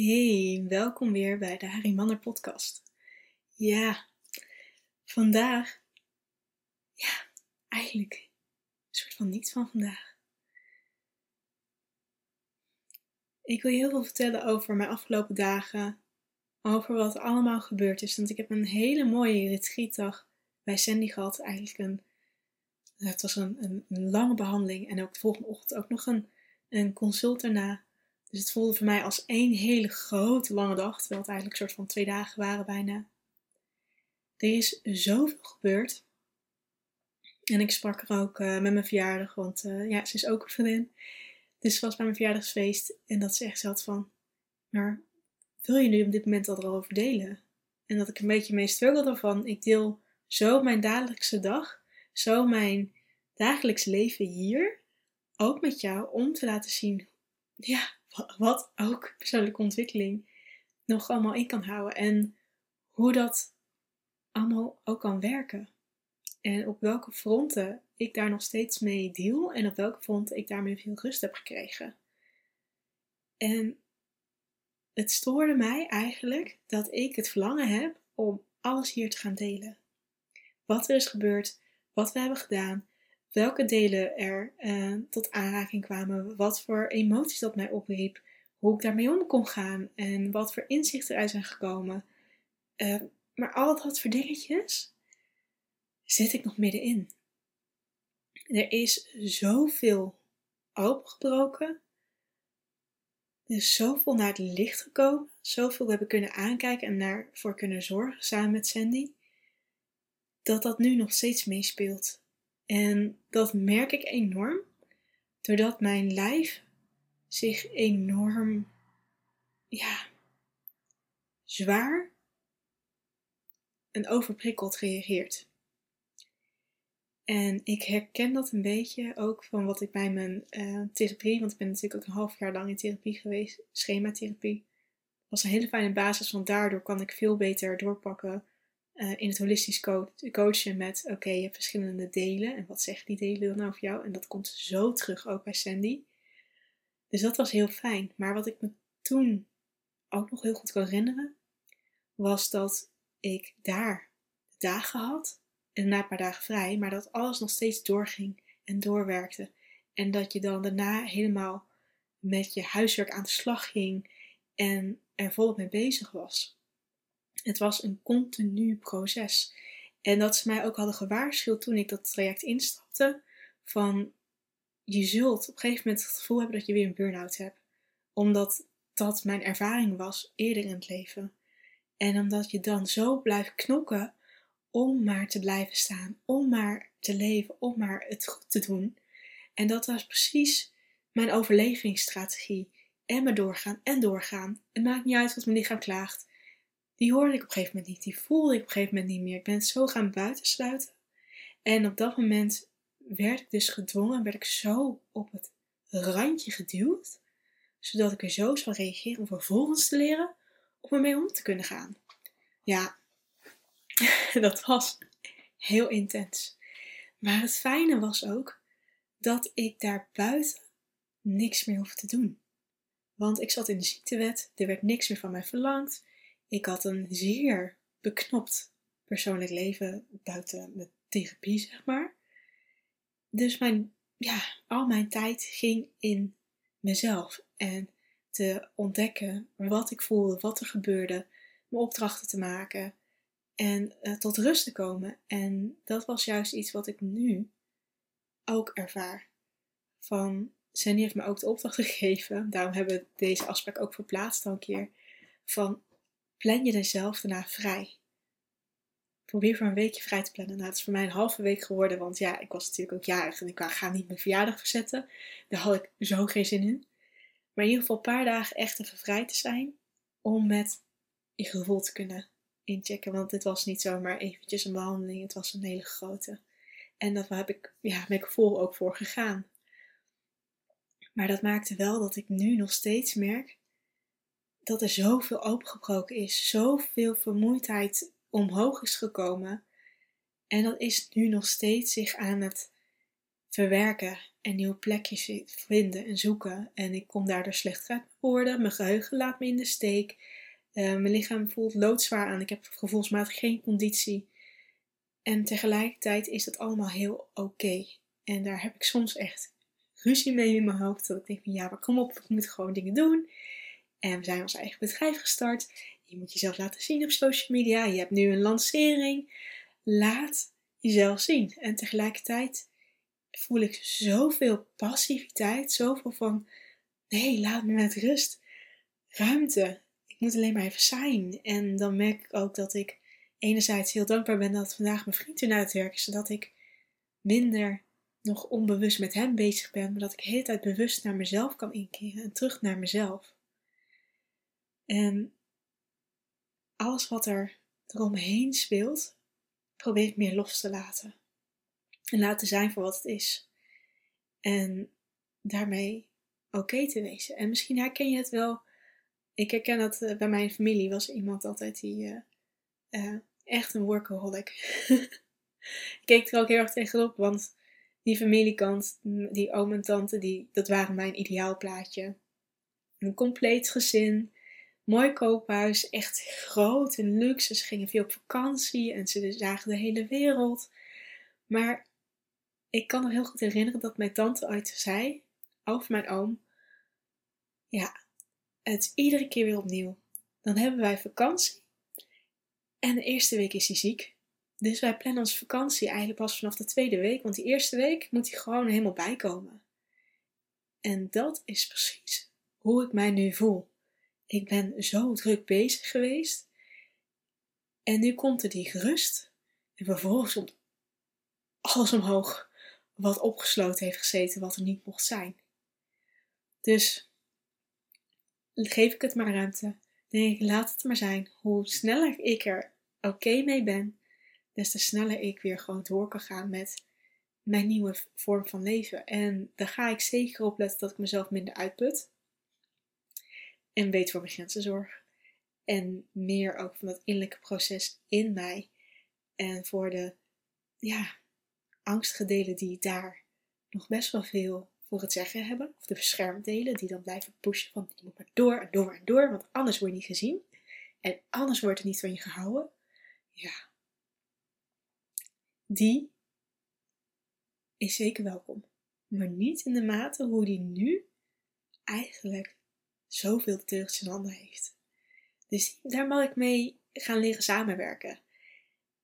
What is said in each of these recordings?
Hey, welkom weer bij de Harry Manner podcast. Ja, vandaag, ja, eigenlijk een soort van niets van vandaag. Ik wil je heel veel vertellen over mijn afgelopen dagen, over wat er allemaal gebeurd is. Want ik heb een hele mooie retreatdag bij Sandy gehad. Eigenlijk een, het was een, een, lange behandeling en ook de volgende ochtend ook nog een, een consult daarna. Dus het voelde voor mij als één hele grote lange dag, terwijl het eigenlijk een soort van twee dagen waren bijna. Er is zoveel gebeurd. En ik sprak er ook uh, met mijn verjaardag, want uh, ja, ze is ook een vriendin. Dus ze was bij mijn verjaardagsfeest en dat ze echt zat van, maar wil je nu op dit moment al erover delen? En dat ik een beetje mee struggle ervan. Ik deel zo mijn dagelijkse dag, zo mijn dagelijks leven hier, ook met jou, om te laten zien, ja, wat ook persoonlijke ontwikkeling nog allemaal in kan houden. En hoe dat allemaal ook kan werken. En op welke fronten ik daar nog steeds mee deal en op welke fronten ik daarmee veel rust heb gekregen. En het stoorde mij eigenlijk dat ik het verlangen heb om alles hier te gaan delen. Wat er is gebeurd, wat we hebben gedaan, welke delen er uh, tot aanraking kwamen, wat voor emoties dat mij opriep, hoe ik daarmee om kon gaan en wat voor inzichten eruit zijn gekomen. Uh, maar al dat voor dingetjes zit ik nog middenin. Er is zoveel opengebroken. Er is zoveel naar het licht gekomen. Zoveel we hebben kunnen aankijken en daarvoor kunnen zorgen samen met Sandy. Dat dat nu nog steeds meespeelt. En dat merk ik enorm doordat mijn lijf zich enorm, ja, zwaar en overprikkeld reageert. En ik herken dat een beetje ook van wat ik bij mijn uh, therapie, want ik ben natuurlijk ook een half jaar lang in therapie geweest, schematherapie. was een hele fijne basis, want daardoor kan ik veel beter doorpakken uh, in het holistisch coachen met, oké, je hebt verschillende delen en wat zeggen die delen dan over jou? En dat komt zo terug ook bij Sandy. Dus dat was heel fijn. Maar wat ik me toen ook nog heel goed kan herinneren, was dat ik daar dagen had en na een paar dagen vrij, maar dat alles nog steeds doorging en doorwerkte. En dat je dan daarna helemaal met je huiswerk aan de slag ging en er volop mee bezig was. Het was een continu proces. En dat ze mij ook hadden gewaarschuwd toen ik dat traject instapte: van je zult op een gegeven moment het gevoel hebben dat je weer een burn-out hebt. Omdat dat mijn ervaring was eerder in het leven. En omdat je dan zo blijft knokken om maar te blijven staan, om maar te leven, om maar het goed te doen. En dat was precies mijn overlevingsstrategie. En maar doorgaan en doorgaan. Het maakt niet uit wat mijn lichaam klaagt die hoorde ik op een gegeven moment niet. Die voelde ik op een gegeven moment niet meer. Ik ben zo gaan buitensluiten. En op dat moment werd ik dus gedwongen, werd ik zo op het randje geduwd, zodat ik er zo zou reageren om vervolgens te leren om ermee om te kunnen gaan. Ja, dat was heel intens. Maar het fijne was ook dat ik daar buiten niks meer hoefde te doen. Want ik zat in de ziektewet, er werd niks meer van mij verlangd. Ik had een zeer beknopt persoonlijk leven buiten de therapie, zeg maar. Dus mijn, ja, al mijn tijd ging in mezelf en te ontdekken wat ik voelde, wat er gebeurde, mijn opdrachten te maken en uh, tot rust te komen. En dat was juist iets wat ik nu ook ervaar. Van Sandy heeft me ook de opdracht gegeven, daarom hebben we deze afspraak ook verplaatst al een keer. Van plan je er zelf daarna vrij. Probeer voor een weekje vrij te plannen. Nou, het is voor mij een halve week geworden, want ja, ik was natuurlijk ook jarig en ik ga niet mijn verjaardag verzetten. Daar had ik zo geen zin in. Maar in ieder geval een paar dagen echt even vrij te zijn om met je gevoel te kunnen inchecken. Want dit was niet zomaar eventjes een behandeling, het was een hele grote. En daar heb ik ja, met gevoel ook voor gegaan. Maar dat maakte wel dat ik nu nog steeds merk dat er zoveel opengebroken is, zoveel vermoeidheid omhoog is gekomen. En dat is nu nog steeds zich aan het verwerken en nieuwe plekjes vinden en zoeken. En ik kom daardoor slecht uit worden. Mijn geheugen laat me in de steek. Uh, mijn lichaam voelt loodzwaar aan. Ik heb gevoelsmatig geen conditie. En tegelijkertijd is dat allemaal heel oké. En daar heb ik soms echt ruzie mee in mijn hoofd. Dat ik denk van ja, maar kom op, ik moet gewoon dingen doen. En we zijn ons eigen bedrijf gestart. Je moet jezelf laten zien op social media. Je hebt nu een lancering. Laat jezelf zien. En tegelijkertijd voel ik zoveel passiviteit. Zoveel van nee, laat me met rust. Ruimte. Ik moet alleen maar even zijn. En dan merk ik ook dat ik enerzijds heel dankbaar ben dat vandaag mijn vriend weer naar het werk is. Zodat ik minder nog onbewust met hem bezig ben. Maar dat ik de hele tijd bewust naar mezelf kan inkeren. En terug naar mezelf. En alles wat er eromheen speelt, probeer ik meer los te laten. En laten zijn voor wat het is. En daarmee oké te wezen. En misschien herken je het wel. Ik herken dat eh, bij mijn familie was iemand altijd die uh, uh, echt een workaholic. ik keek er ook heel erg tegenop, want die familiekant, die oom en tante, die, dat waren mijn ideaalplaatje. Een compleet gezin, mooi koophuis, echt groot en luxe. Ze gingen veel op vakantie en ze zagen de hele wereld. Maar ik kan me heel goed herinneren dat mijn tante ooit zei over mijn oom: Ja, het is iedere keer weer opnieuw. Dan hebben wij vakantie en de eerste week is hij ziek. Dus wij plannen onze vakantie eigenlijk pas vanaf de tweede week, want die eerste week moet hij gewoon helemaal bijkomen. En dat is precies hoe ik mij nu voel. Ik ben zo druk bezig geweest. En nu komt er die gerust. En vervolgens komt alles omhoog. Wat opgesloten heeft gezeten, wat er niet mocht zijn. Dus geef ik het maar ruimte. Denk ik, laat het maar zijn. Hoe sneller ik er oké mee ben, des te sneller ik weer gewoon door kan gaan met mijn nieuwe vorm van leven. En daar ga ik zeker op letten dat ik mezelf minder uitput. En weet voor mijn grenzen zorg. En meer ook van dat innerlijke proces in mij. En voor de ja, angstige delen die daar nog best wel veel voor het zeggen hebben. Of de beschermdelen die dan blijven pushen van je moet maar door en door en door. Want anders word je niet gezien. En anders wordt er niet van je gehouden. Ja. Die is zeker welkom. Maar niet in de mate hoe die nu eigenlijk zoveel deugd in handen heeft. Dus daar mag ik mee gaan leren samenwerken.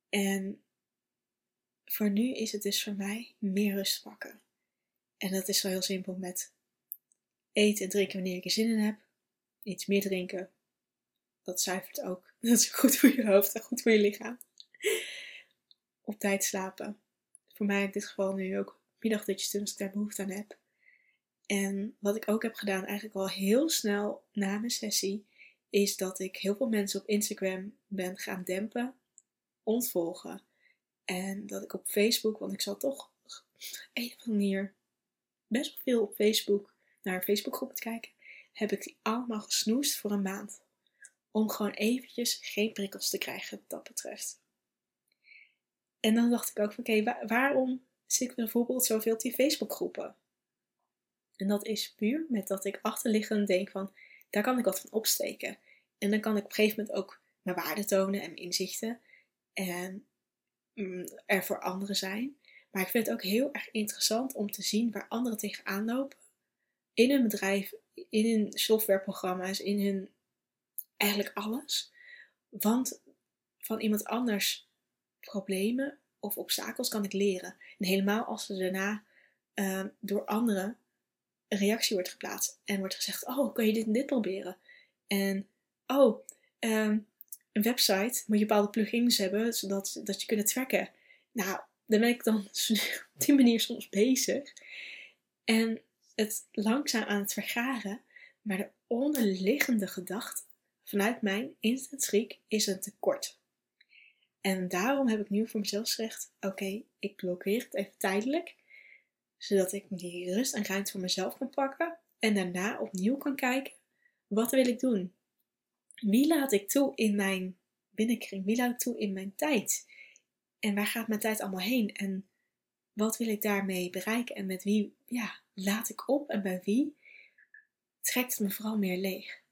En voor nu is het dus voor mij meer rust pakken. En dat is wel heel simpel met eten en drinken wanneer ik er zin in heb. Iets meer drinken. Dat zuivert ook. Dat is goed voor je hoofd en goed voor je lichaam. Op tijd slapen. Voor mij in dit geval nu ook middagdutjes doen als ik daar behoefte aan heb. En wat ik ook heb gedaan, eigenlijk al heel snel na mijn sessie, is dat ik heel veel mensen op Instagram ben gaan dempen, ontvolgen. En dat ik op Facebook, want ik zal toch op een of manier best wel veel op Facebook naar Facebookgroepen te kijken, heb ik die allemaal gesnoest voor een maand. Om gewoon eventjes geen prikkels te krijgen wat dat betreft. En dan dacht ik ook van oké, waarom zit ik bijvoorbeeld zoveel op die Facebookgroepen? En dat is puur met dat ik achterliggend denk van, daar kan ik wat van opsteken. En dan kan ik op een gegeven moment ook mijn waarde tonen en mijn inzichten. En mm, er voor anderen zijn. Maar ik vind het ook heel erg interessant om te zien waar anderen tegenaan lopen. In hun bedrijf, in hun softwareprogramma's, in hun eigenlijk alles. Want van iemand anders problemen of obstakels kan ik leren. En helemaal als ze daarna uh, door anderen een reactie wordt geplaatst en wordt gezegd: Oh, kan je dit en dit proberen? En oh, ehm, een website moet je bepaalde plugins hebben zodat dat je kunt tracken. Nou, dan ben ik dan op die manier soms bezig. En het langzaam aan het vergaren, maar de onderliggende gedachte vanuit mijn instant schrik is een tekort. En daarom heb ik nu voor mezelf gezegd: Oké, ik blokkeer het even tijdelijk zodat ik die rust en ruimte voor mezelf kan pakken en daarna opnieuw kan kijken, wat wil ik doen? Wie laat ik toe in mijn binnenkring? Wie laat ik toe in mijn tijd? En waar gaat mijn tijd allemaal heen? En wat wil ik daarmee bereiken en met wie ja, laat ik op en bij wie trekt het me vooral meer leeg.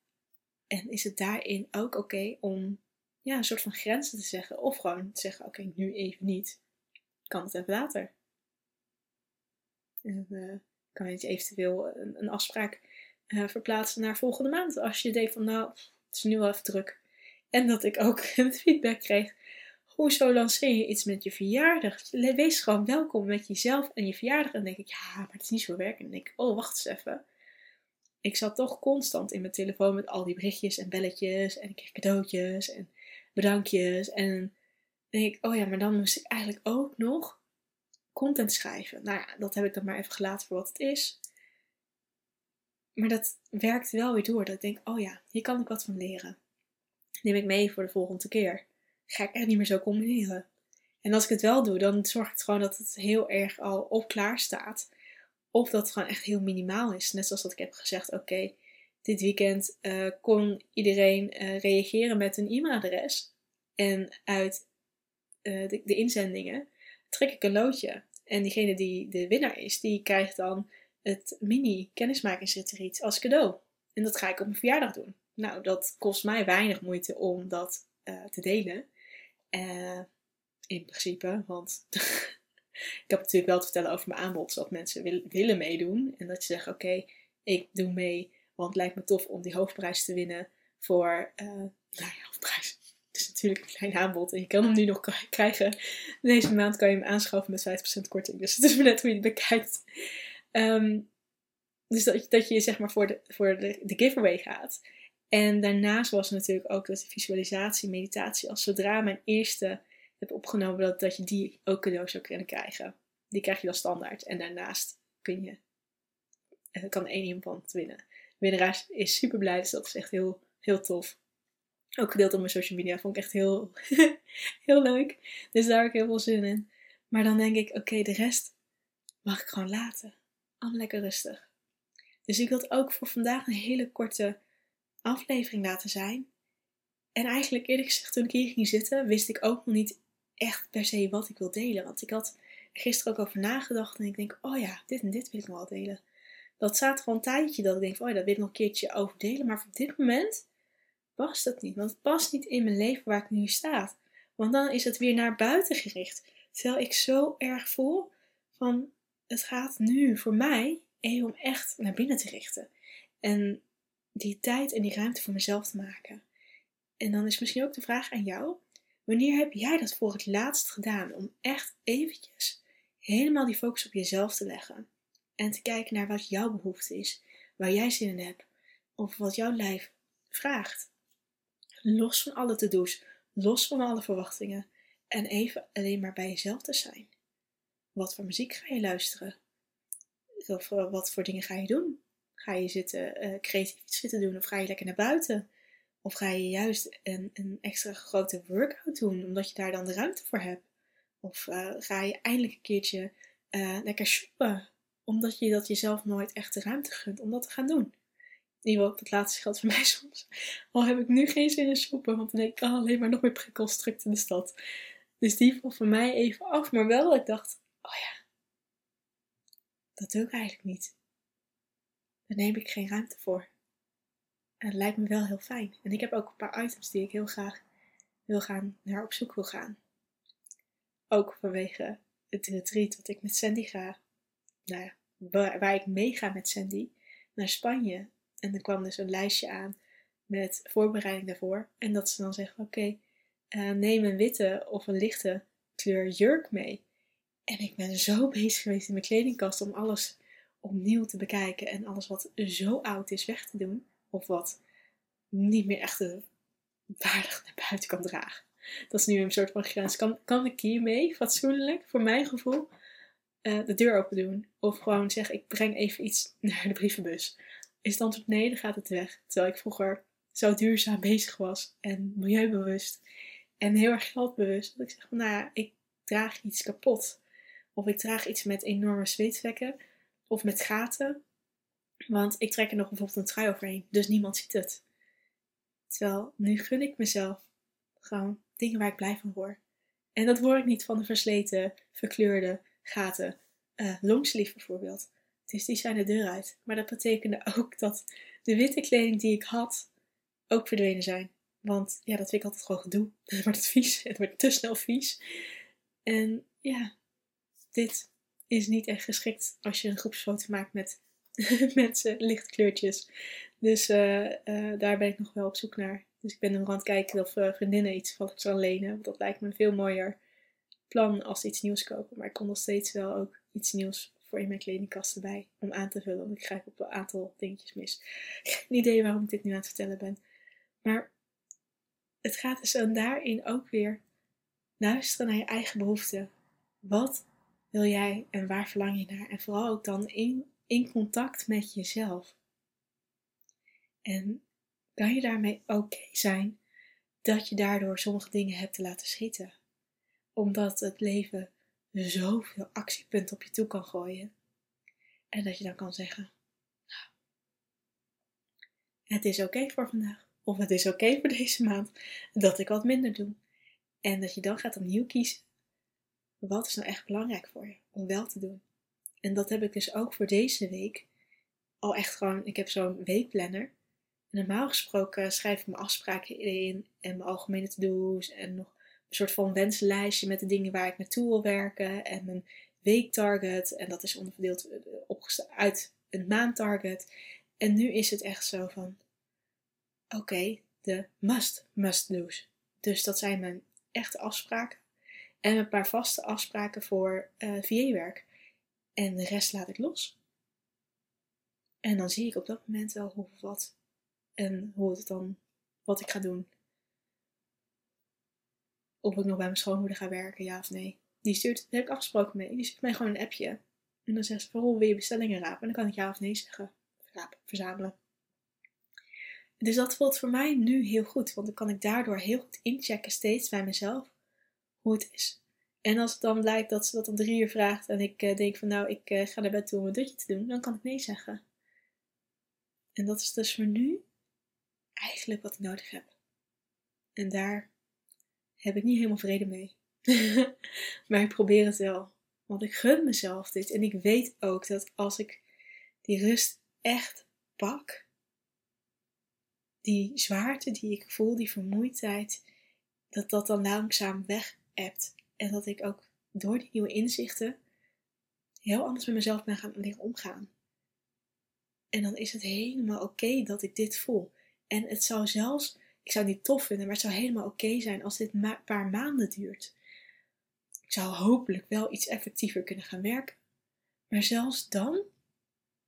En is het daarin ook oké om ja, een soort van grenzen te zeggen of gewoon te zeggen oké, nu even niet, kan het even later. En uh, kan je eventueel een, afspraak uh, verplaatsen naar volgende maand. Als je denkt van nou, het is nu wel even druk. En dat ik ook feedback kreeg. Hoezo lanceer je iets met je verjaardag? Wees gewoon welkom met jezelf en je verjaardag. En dan denk ik, ja, maar het is niet zo werken. En dan denk ik, oh, wacht eens even. Ik zat toch constant in mijn telefoon met al die berichtjes en belletjes. En ik kreeg cadeautjes en bedankjes. En dan denk ik, oh ja, maar dan moest ik eigenlijk ook nog content schrijven. Nou ja, dat heb ik dan maar even gelaten voor wat het is. Maar dat werkt wel weer door. Dat ik denk, oh ja, hier kan ik wat van leren. Neem ik mee voor de volgende keer. Ga ik echt niet meer zo combineren. En als ik het wel doe, dan zorg ik gewoon dat het heel erg al op klaar staat. Of dat het gewoon echt heel minimaal is. Net zoals dat ik heb gezegd, oké, dit weekend uh, kon iedereen uh, reageren met een e-mailadres. En uit uh, de, de, inzendingen trek ik een loodje. En diegene die de winnaar is, die krijgt dan het mini kennismakingsretreat als cadeau. En dat ga ik op mijn verjaardag doen. Nou, dat kost mij weinig moeite om dat uh, te delen. Uh, in principe, want ik heb natuurlijk wel te vertellen over mijn aanbod, zodat mensen wil, willen meedoen. En dat je zegt, oké, ik doe mee, want het lijkt me tof om die hoofdprijs te winnen voor, uh, nou ja, hoofdprijs. Natuurlijk een klein aanbod en je kan hem nu nog krijgen. Deze maand kan je hem aanschaffen met 5% korting. Dus het is net hoe je het bekijkt. Um, dus dat, dat je zeg maar voor de, voor de, de giveaway gaat. En daarnaast was natuurlijk ook dat de visualisatie, meditatie, als zodra mijn eerste heb opgenomen, dat, dat je die ook cadeau zou kunnen krijgen. Die krijg je dan standaard. En daarnaast kun je, uh, kan één iemand winnen. De is super blij, dus dat is echt heel, heel tof. Ook gedeeld op mijn social media vond ik echt heel, heel leuk. Dus daar heb ik heel veel zin in. Maar dan denk ik, oké, de rest mag ik gewoon laten. Allemaal lekker rustig. Dus ik wil ook voor vandaag een hele korte aflevering laten zijn. En eigenlijk eerlijk gezegd, toen ik hier ging zitten, wist ik ook nog niet echt per se wat ik wil delen. Want ik had er gisteren ook over nagedacht en ik denk, oh ja, dit en dit wil ik nog wel delen. Dat staat gewoon een tijdje dat ik denk, oh ja, dat wil ik nog een keertje over delen. Maar op dit moment past het niet. Want het past niet in mijn leven waar ik nu sta. Want dan is het weer naar buiten gericht. Terwijl ik zo erg voel van, het gaat nu voor mij om echt naar binnen te richten. En die tijd en die ruimte voor mezelf te maken. En dan is misschien ook de vraag aan jou: wanneer heb jij dat voor het laatst gedaan om echt eventjes helemaal die focus op jezelf te leggen en te kijken naar wat jouw behoefte is, waar jij zin in hebt of wat jouw lijf vraagt? Los van alle to-do's, los van alle verwachtingen en even alleen maar bij jezelf te zijn. Wat voor muziek ga je luisteren? Of eh, wat voor dingen ga je doen? Ga je zitten uh, creatief iets zitten doen of ga je lekker naar buiten? Of ga je juist een, een extra grote workout doen omdat je daar dan de ruimte voor hebt? Of uh, ga je eindelijk een keertje lekker shoppen omdat je dat jezelf nooit echt de ruimte gunt om dat te gaan doen? In ieder geval, dat laatste geldt voor mij soms. Al heb ik nu geen zin in shoppen, want dan denk ik oh, alleen maar nog meer prikkels in de stad. Dus die valt voor mij even af. Maar wel dat ik dacht, oh ja, dat doe ik eigenlijk niet. Daar neem ik geen ruimte voor. En het lijkt me wel heel fijn. En ik heb ook een paar items die ik heel graag wil gaan, naar op zoek wil gaan. Ook vanwege het retreat wat ik met Sandy ga. Nou ja, waar, ik meega met Sandy naar Spanje. En er kwam dus een lijstje aan met voorbereiding daarvoor. En dat ze dan zeggen: Oké, uh, neem een witte of een lichte kleur jurk mee. En ik ben zo bezig geweest in mijn kledingkast om alles opnieuw te bekijken en alles wat zo oud is weg te doen. Of wat niet meer echt waardig naar buiten kan dragen. Dat is nu een soort van grens. Kan, kan ik hiermee fatsoenlijk, voor mijn gevoel, uh, de deur open doen? Of gewoon zeggen, ik breng even iets naar de brievenbus. Is het antwoord nee, dan gaat het weg. Terwijl ik vroeger zo duurzaam bezig was en milieubewust en heel erg geldbewust. Dat ik zeg, nou ja, ik draag iets kapot. Of ik draag iets met enorme zweetvlekken. Of met gaten. Want ik trek er nog bijvoorbeeld een trui overheen. Dus niemand ziet het. Terwijl nu gun ik mezelf gewoon dingen waar ik blij van word. En dat hoor ik niet van de versleten, verkleurde gaten. Uh, longsleeve bijvoorbeeld. Dus die zijn de deur uit. Maar dat betekende ook dat de witte kleding die ik had ook verdwenen zijn. Want ja, dat vind ik altijd gewoon gedoe. Dan wordt het vies. Het wordt te snel vies. En ja, dit is niet echt geschikt als je een groepsfoto maakt met mensen, lichtkleurtjes. Dus uh, uh, daar ben ik nog wel op zoek naar. Dus ik ben nog aan het kijken of vriendinnen iets van ik zal lenen. Want dat lijkt me een veel mooier plan als iets nieuws kopen. Maar ik kon nog steeds wel ook iets nieuws voor in mijn kledingkast erbij om aan te vullen. Want ik grijp op een aantal dingetjes mis. Geen idee waarom ik dit nu aan het vertellen ben. Maar het gaat dus dan daarin ook weer luisteren naar je eigen behoeften. Wat wil jij en waar verlang je naar? En vooral ook dan in, in contact met jezelf. En kan je daarmee oké zijn dat je daardoor sommige dingen hebt te laten schieten? Omdat het leven zoveel actiepunten op je toe kan gooien. En dat je dan kan zeggen: Nou, het is oké voor vandaag. Of het is oké voor deze maand dat ik wat minder doe. En dat je dan gaat opnieuw kiezen. Wat is nou echt belangrijk voor je om wel te doen? En dat heb ik dus ook voor deze week. Al echt gewoon, ik heb zo'n weekplanner. Normaal gesproken schrijf ik mijn afspraken in en mijn algemene to-do's en nog soort van wenslijstje met de dingen waar ik naartoe wil werken en mijn weektarget. En dat is onderverdeeld eh, uit een maandtarget. En nu is het echt zo van, oké, de must, must do's. Dus dat zijn mijn echte afspraken. En een paar vaste afspraken voor uh, eh, VA-werk. En de rest laat ik los. En dan zie ik op dat moment wel hoe wat en hoe het dan, wat ik ga doen. Of ik nog bij mijn schoonmoeder ga werken, ja of nee. Die stuurt, daar heb ik afgesproken mee. Die stuurt mij gewoon een appje. En dan zegt ze, waarom wil je bestellingen rapen? En dan kan ik ja of nee zeggen. Rapen, verzamelen. Dus dat voelt voor mij nu heel goed. Want dan kan ik daardoor heel goed inchecken steeds bij mezelf hoe het is. En als het dan blijkt dat ze dat om drie uur vraagt en ik uh, denk van nou, ik uh, ga naar bed toe om een dutje te doen, dan kan ik nee zeggen. En dat is dus voor nu eigenlijk wat ik nodig heb. En daar heb ik niet helemaal vrede mee. maar ik probeer het wel. Want ik gun mezelf dit. En ik weet ook dat als ik die rust echt pak, die zwaarte die ik voel, die vermoeidheid, dat dat dan langzaam weg hebt. En dat ik ook door die nieuwe inzichten heel anders met mezelf ben gaan omgaan. En dan is het helemaal oké dat ik dit voel. En het zou zelfs, ik zou het niet tof vinden, maar het zou helemaal oké zijn als dit een paar maanden duurt. Ik zou hopelijk wel iets effectiever kunnen gaan werken. Maar zelfs dan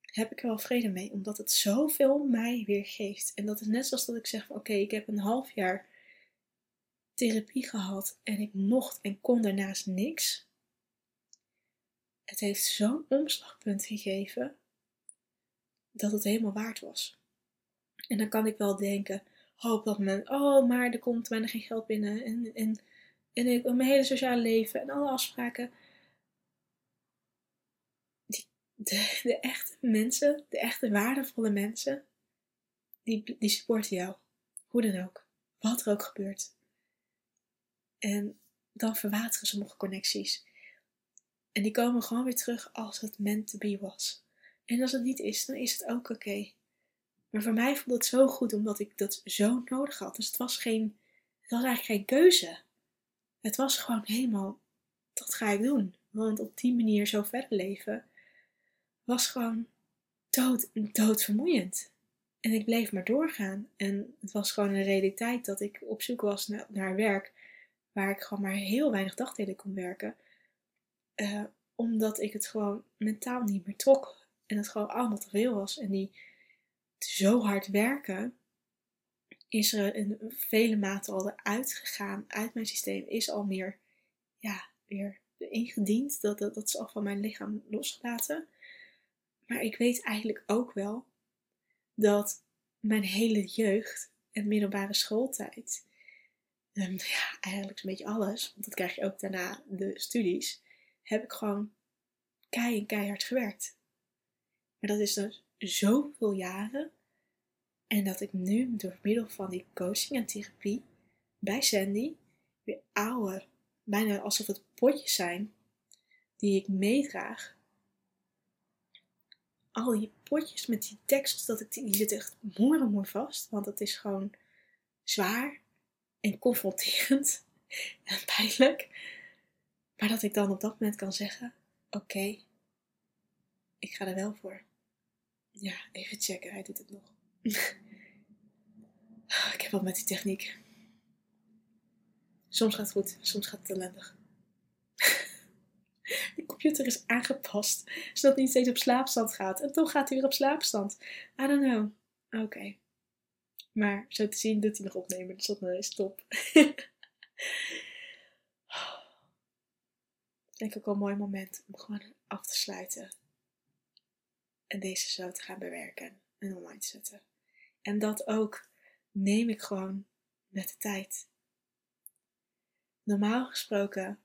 heb ik er wel vrede mee, omdat het zoveel mij weer geeft. En dat is net zoals dat ik zeg: oké, ik heb een half jaar therapie gehad en ik mocht en kon daarnaast niks. Het heeft zo'n omslagpunt gegeven dat het helemaal waard was. En dan kan ik wel denken, oh, op dat moment, oh, maar er komt bijna geen geld binnen. En, en, en mijn hele sociale leven en alle afspraken. Die, de, de echte mensen, de echte waardevolle mensen, die, die supporten jou. Hoe dan ook. Wat er ook gebeurt. En dan verwateren sommige connecties. En die komen gewoon weer terug als het meant to be was. En als het niet is, dan is het ook oké. Maar voor mij voelde het zo goed omdat ik dat zo nodig had. Dus het was geen, het was eigenlijk geen keuze. Het was gewoon helemaal, dat ga ik doen. Want op die manier zo verder leven was gewoon dood, dood vermoeiend. En ik bleef maar doorgaan. En het was gewoon een realiteit dat ik op zoek was naar, werk waar ik gewoon maar heel weinig dagdelen kon werken. Uh, omdat ik het gewoon mentaal niet meer trok. En het gewoon allemaal te veel was. En die zo hard werken is er in vele maten al eruit gegaan uit mijn systeem. Is al meer, ja, weer ingediend. Dat, dat, dat is al van mijn lichaam losgelaten. Maar ik weet eigenlijk ook wel dat mijn hele jeugd en middelbare schooltijd ja, eigenlijk een beetje alles, want dat krijg je ook daarna de studies, heb ik gewoon kei keihard gewerkt. Maar dat is dus zoveel jaren. En dat ik nu door middel van die coaching en therapie bij Sandy weer oude, bijna alsof het potjes zijn, die ik meedraag, al die potjes met die tekst, dat ik, die zitten echt mooi mooi vast. Want het is gewoon zwaar en confronterend en pijnlijk. Maar dat ik dan op dat moment kan zeggen: Oké, ik ga er wel voor. Ja, even checken, hij doet het nog. ik heb wat met die techniek. Soms gaat het goed, soms gaat het ellendig. De computer is aangepast, zodat hij niet steeds op slaapstand gaat. En toch gaat hij weer op slaapstand. I don't know. Oké. Maar zo te zien doet hij nog opnemen, dus dat is top. Denk ook wel een mooi moment om gewoon af te sluiten. En deze zo te gaan bewerken en online te zetten. En dat ook neem ik gewoon met de tijd. Normaal gesproken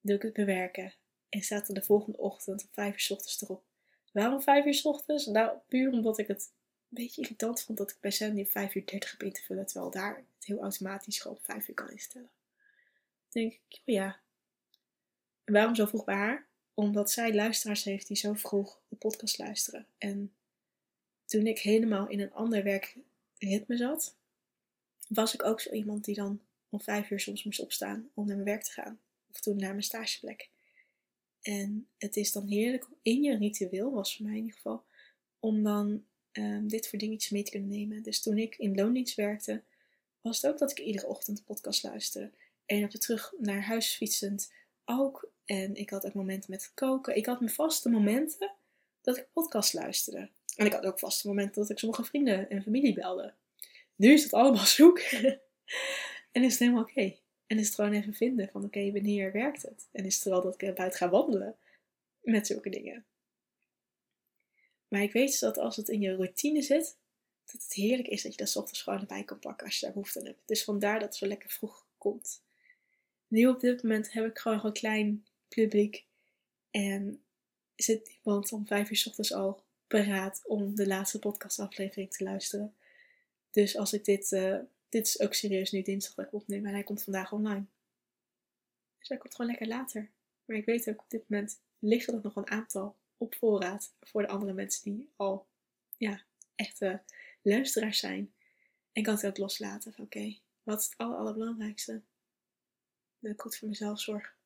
doe ik het bewerken en staat er de volgende ochtend om 5 uur s ochtends erop. Waarom 5 uur s ochtends? Nou, puur omdat ik het een beetje irritant vond dat ik bij Sandy 5 uur 30 heb in te vullen, terwijl daar het heel automatisch gewoon 5 uur kan instellen. Dan denk ik, oh ja. En waarom zo vroeg bij haar? Omdat zij luisteraars heeft die zo vroeg de podcast luisteren. En toen ik helemaal in een ander werkritme zat, was ik ook zo iemand die dan om vijf uur soms moest opstaan om naar mijn werk te gaan. Of toen naar mijn stageplek. En het is dan heerlijk in je ritueel, was voor mij in ieder geval, om dan um, dit voor dingetjes mee te kunnen nemen. Dus toen ik in loondienst werkte, was het ook dat ik iedere ochtend een podcast luisterde. En op de terug naar huis fietsend ook. En ik had ook momenten met koken. Ik had mijn vaste momenten dat ik podcast luisterde. En ik had ook vaste momenten dat ik sommige vrienden en familie belde. Nu is het allemaal zoek. en is het helemaal oké. En is het gewoon even vinden van oké, wanneer werkt het? En is het wel dat ik buiten ga wandelen met zulke dingen. Maar ik weet dat als het in je routine zit, dat het heerlijk is dat je dat ochtends gewoon erbij kan pakken als je daar behoefte aan hebt. Dus vandaar dat het zo lekker vroeg komt. Nu op dit moment heb ik gewoon een klein publiek. En zit iemand om vijf uur ochtends al paraat om de laatste podcastaflevering te luisteren. Dus als ik dit, uh, dit is ook serieus nu dinsdag dat ik opneem en hij komt vandaag online. Dus hij komt gewoon lekker later. Maar ik weet ook op dit moment ligt er nog een aantal op voorraad voor de andere mensen die al ja, echte luisteraars zijn. En kan het ook loslaten van oké, wat is het aller, allerbelangrijkste? Dat ik goed voor mezelf zorg.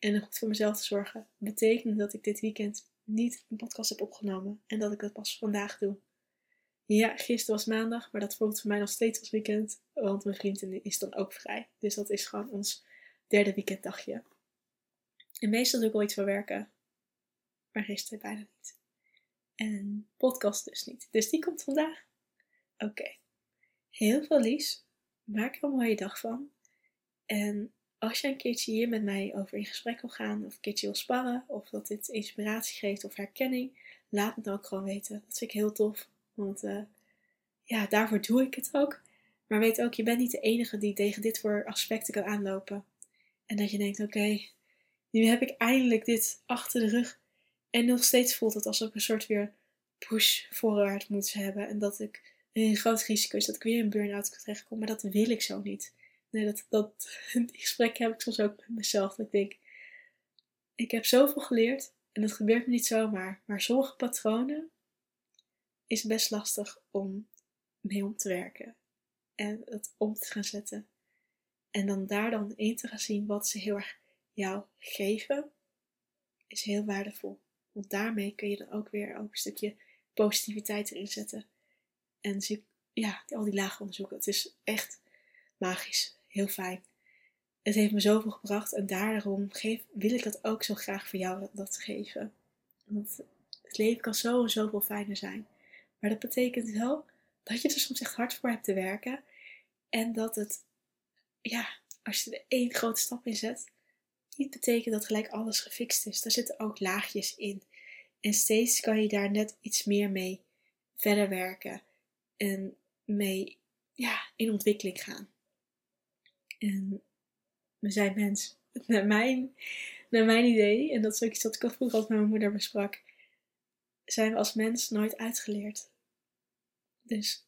En goed voor mezelf te zorgen betekent dat ik dit weekend niet een podcast heb opgenomen en dat ik dat pas vandaag doe. Ja, gisteren was maandag, maar dat voelt voor mij nog steeds als weekend, want mijn vriend is dan ook vrij. Dus dat is gewoon ons derde weekenddagje. En meestal doe ik wel iets voor werken, maar gisteren bijna niet. En podcast dus niet. Dus die komt vandaag. Oké. Heel veel lies. Maak er een mooie dag van. En als je een keertje hier met mij over in gesprek wil gaan, of een keertje wil sparren, of dat dit inspiratie geeft of herkenning, laat me dan ook gewoon weten. Dat vind ik heel tof. Want uh, ja, daarvoor doe ik het ook. Maar weet ook, je bent niet de enige die tegen dit voor aspecten kan aanlopen. En dat je denkt, oké, nu heb ik eindelijk dit achter de rug. En nog steeds voelt het alsof ik een soort weer push voorwaarts moet hebben. En dat ik een groot risico is dat ik weer een burn-out terechtkom. Maar dat wil ik zo niet. Nee, dat, dat, die heb ik soms ook met mezelf. Dat ik denk, ik heb zoveel geleerd. En dat gebeurt me niet zomaar. Maar sommige patronen is best lastig om mee om te werken. En het om te gaan zetten. En dan daar dan in te gaan zien wat ze heel erg jou geven, is heel waardevol. Want daarmee kun je dan ook weer ook een stukje positiviteit erin zetten. En ja, al die lagen onderzoeken. Het is echt magisch. Heel fijn. Het heeft me zoveel gebracht en daarom geef, wil ik dat ook zo graag voor jou dat, geven. Want het leven kan zo en zoveel fijner zijn. Maar dat betekent wel dat je er soms echt hard voor hebt te werken. En dat het, ja, als je er één grote stap in zet, niet betekent dat gelijk alles gefixt is. Daar zitten ook laagjes in. En steeds kan je daar net iets meer mee verder werken. En mee ja, in ontwikkeling gaan. En we zijn mens. Naar mijn, naar mijn idee, en dat is ook iets dat ik al altijd met mijn moeder besprak, zijn we als mens nooit uitgeleerd. Dus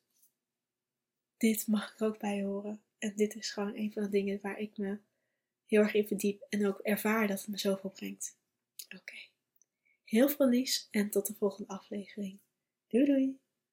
dit mag er ook bij horen. En dit is gewoon een van de dingen waar ik me heel erg in verdiep en ook ervaar dat het me zoveel brengt. Oké. Heel veel liefs en tot de volgende aflevering. Doei doei!